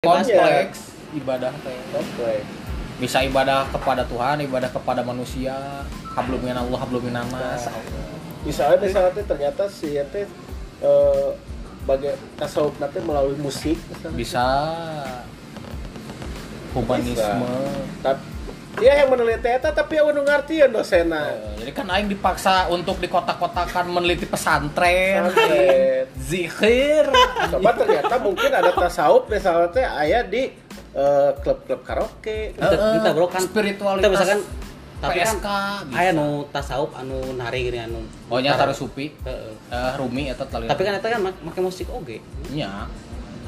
kompleks ibadah teh. Kompleks. Bisa ibadah kepada Tuhan ibadah kepada manusia. Hablum Allah hablum nas misalnya misalnya teh ternyata si ya teh eh, bagai tasawuf nanti melalui musik. Misalnya. bisa. Humanisme. Tapi dia yang meneliti eta tapi yang nu ngartieun dosena. Eh, jadi kan aing dipaksa untuk di kota-kotakan meneliti pesantren. Pesantren. zikir. Coba ternyata mungkin ada tasawuf misalnya teh aya di eh, klub-klub karaoke. Ente- ente, bro kan spiritualitas ente misalkan tapi PSK kan bisa. aya nu tasawuf anu nari gini anu oh nya taruh supi. Heeh. eh, rumi eta tali. Tapi kan eta kan make musik oge. Nya.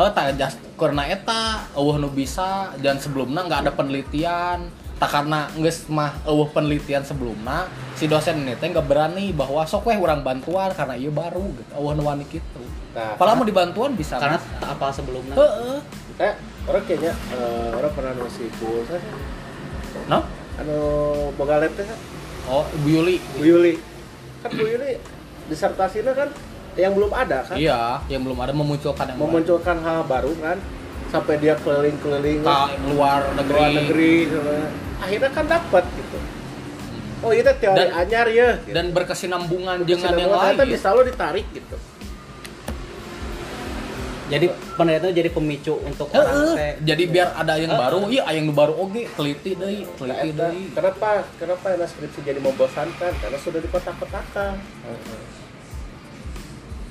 Oh, tak just karena eta eueuh nu bisa dan sebelumnya nggak ada penelitian tak karena geus mah eueuh penelitian sebelumnya si dosen ini teh nggak berani bahwa sok weh urang bantuan karena ieu baru gitu eueuh nu wani kitu nah Kalau mau dibantuan bisa karena bisa. tak apa sebelumnya Heeh. eh, orang kayaknya eh, orang pernah nulis pulsa No? anu boga lab teh kan Oh, Bu Yuli. Bu Yuli kan Bu Yuli disertasinya kan yang belum ada kan Iya, yang belum ada memunculkan yang memunculkan hal baru kan sampai dia keliling-keliling ke luar negeri. luar negeri gitu. Akhirnya kan dapat gitu oh itu teori Dan- anyar ya gitu. dan berkesinambungan dengan yang lain. bisa lo ditarik gitu jadi penelitian jadi pemicu untuk orang teh Heeh. Jadi biar ada yang baru, iya yang nu baru oge teliti deui, Nah, teliti deui. kenapa kenapa enak skripsi jadi membosankan karena sudah di kotak-kotakan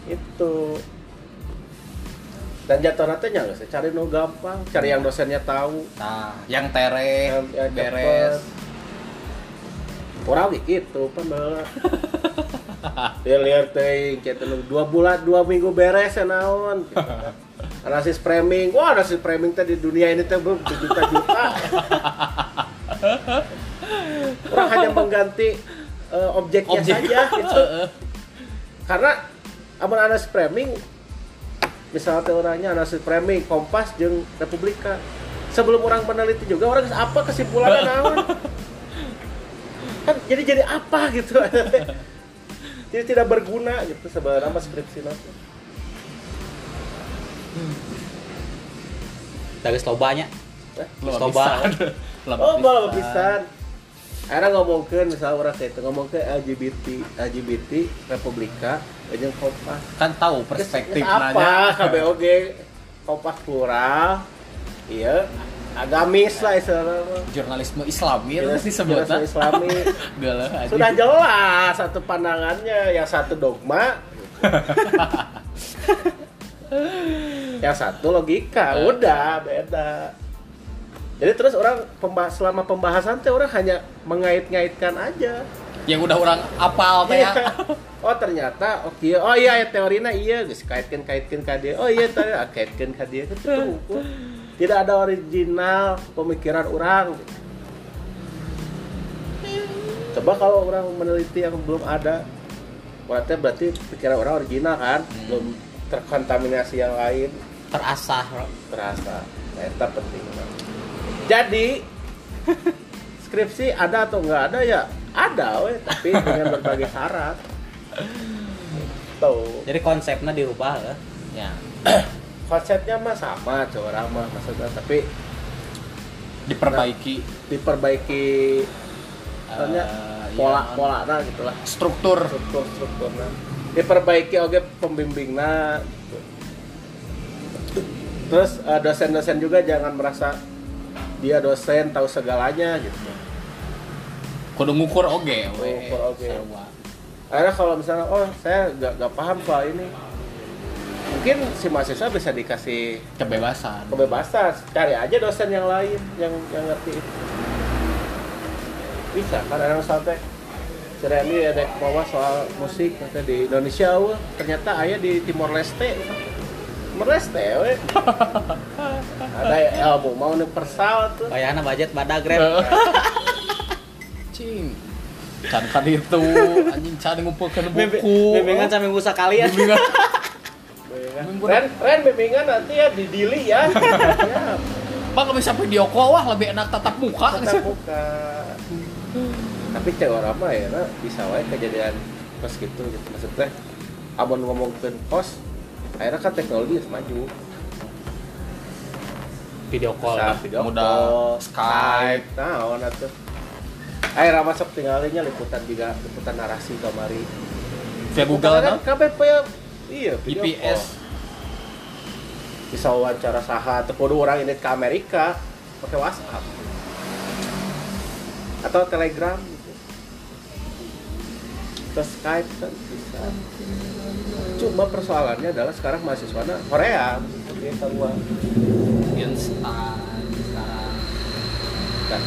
itu dan jatuh nantinya nggak sih? Cari no gampang cari yang dosennya tahu. Nah, yang tere yang, yang beres. orang gitu dia lihat teh kita dua bulan dua minggu beres ya naon. Gitu. analisis framing. Wah analisis framing teh di dunia ini teh belum juta juta orang hanya mengganti eh, objeknya Objek. saja gitu. Karena amun analisis framing misalnya teh orangnya analisis framing kompas jeung republika. Sebelum orang meneliti juga orang apa kesimpulannya naon? Kan jadi jadi apa gitu. Jadi tidak berguna gitu sebenarnya mas skripsi nanti dari lobanya. Lo Coba. bisa. Lo oh malah pisan Ngomongin misalnya orang kayak itu ngomong ke LGBT LGBT Republika jeung Kompas Kan tahu perspektif apa KBOG Kompas plural iya agamis lah istilahnya. Jurnalisme Islami Jelas- disebutnya. jelas Islami aja. sudah jelas satu pandangannya yang satu dogma yang satu logika udah beda jadi terus orang pembahas selama pembahasan teh orang hanya mengait-ngaitkan aja. Yang udah orang apal teh ya. Iya. oh ternyata oke oh iya ya teorinya iya. Guys kaitkan kaitkan dia. Oh iya tadi kaitkan dia. Itu tidak ada original pemikiran orang. Coba kalau orang meneliti yang belum ada berarti berarti pikiran orang original kan? Belum terkontaminasi yang lain. Terasah terasa nah, itu penting jadi skripsi ada atau nggak ada ya ada weh. Tapi dengan berbagai syarat. Tuh. Jadi konsepnya dirubah ya? Ya. konsepnya mah sama coba mah maksudnya. Tapi Diperbaiki. Diperbaiki misalnya eh, pola ya, pola nah gitulah. Struktur. struktur strukturnya. Diperbaiki oke pembimbingnya. Gitu. terus eh, dosen-dosen juga jangan merasa dia dosen tahu segalanya gitu Kudu ngukur oge we. Ngukur oge. Sarua. akhirnya kalau misalnya oh saya nggak nggak paham soal ini mungkin si mahasiswa bisa dikasih Kebebasan. kebebasan cari aja dosen yang lain yang yang ngerti itu bisa kan ada sampai Randy ada bawa soal musik di Indonesia ternyata ayah di Timor Leste Timor Leste we ada ilmu mau universal tuh bayarnya budget badak grab Cing. Can kan itu anjing can ngumpulkeun buku. bimbingan sampai busa kalian Bimbingan. Ren, Ren bimbingan nanti ya di Dili ya. ya Bang kalau bisa video call wah lebih enak tatap muka. tetap buka. Tapi cewek orang mah ya nah, bisa wae kejadian pas gitu gitu maksudnya abon ngomongin kos akhirnya kan teknologi geus maju video call. Bisa video Mudah. call, Skype. Nah, atuh. Ayo Rama sok tinggalinya liputan juga liputan narasi kamari. via Google kan? KPP ya iya video GPS call. bisa wawancara saha atau kudu orang ini ke Amerika pakai WhatsApp atau Telegram atau Skype kan bisa cuma persoalannya adalah sekarang mahasiswanya Korea tahu gua. instan sekarang Nah.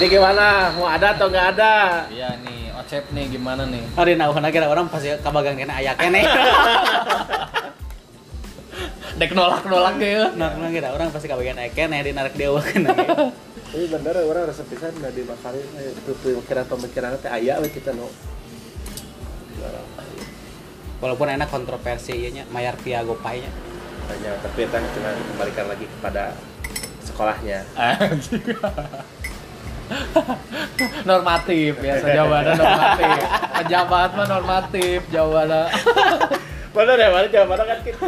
Ini gimana? Mau ada atau nggak ada? iya nih Ocep nih gimana nih Hari nah kira orang pasti kabagang kena aya kene. dek nolak nolak ya Nah, nah kira orang pasti kabagang aya kene di narik dia kena. Ini bener orang rasa pisan nggak dimakalin itu pemikiran pemikiran teh aya we kita no. Walaupun enak kontroversi ieu nya mayar via GoPay nya. Hanya tapi kita cuma kembalikan lagi kepada sekolahnya. Normatif biasa jawabannya normatif pejabat mah normatif jawabannya Bener ya, mana jawabannya kan gitu.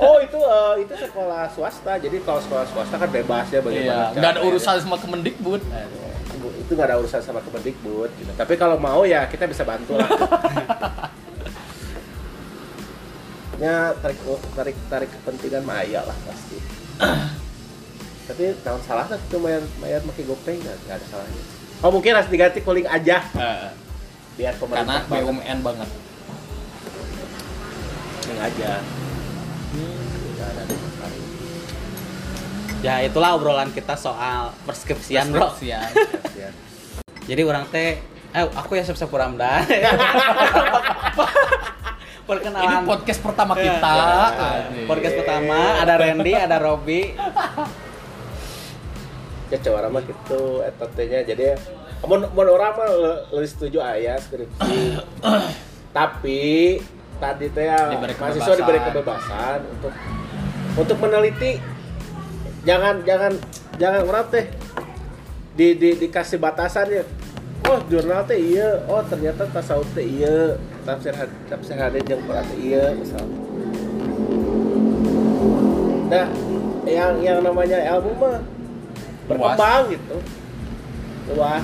Oh itu eh, itu sekolah swasta, jadi kalau sekolah swasta kan bebas ya iya bagaimana. nggak ada caranya. urusan sama Kemendikbud itu nggak ada urusan sama Kemendikbud. Gitu. Tapi kalau mau ya kita bisa bantu lah. ya tarik tarik tarik kepentingan Maya lah pasti. Tapi tahun salah itu mayar mayar pakai GoPay nggak ada salahnya. Oh mungkin harus diganti kuling aja Eh, biar karena pemerintah banget. BUMN banget Kuling aja. Nggak ada masalah. Ya itulah obrolan kita soal perskripsian, Bro. Perskripsian. Ya. Jadi orang teh eh aku ya siap-siap Ramdan. ini Perkenalan podcast pertama kita Ya. Anjing. podcast pertama ada Randy, ada Robby. ya coba mah gitu etatnya jadi mau mau orang mah le- lebih setuju ayah skripsi tapi tadi teh ya, mahasiswa diberi kebebasan untuk untuk meneliti. Jangan jangan jangan orang teh di, di dikasih batasan ya. Oh jurnal teh iya oh ternyata tasawuf teh iya tafsir tafsir hadis yang teh iya misalnya nah yang yang namanya ilmu mah berkembang gitu. Luas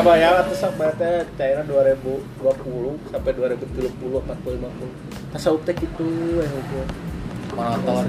kabayang atau sampai teh China 2020 sampai 2030 40 50 tasawuf teh gitu ya hukum monoton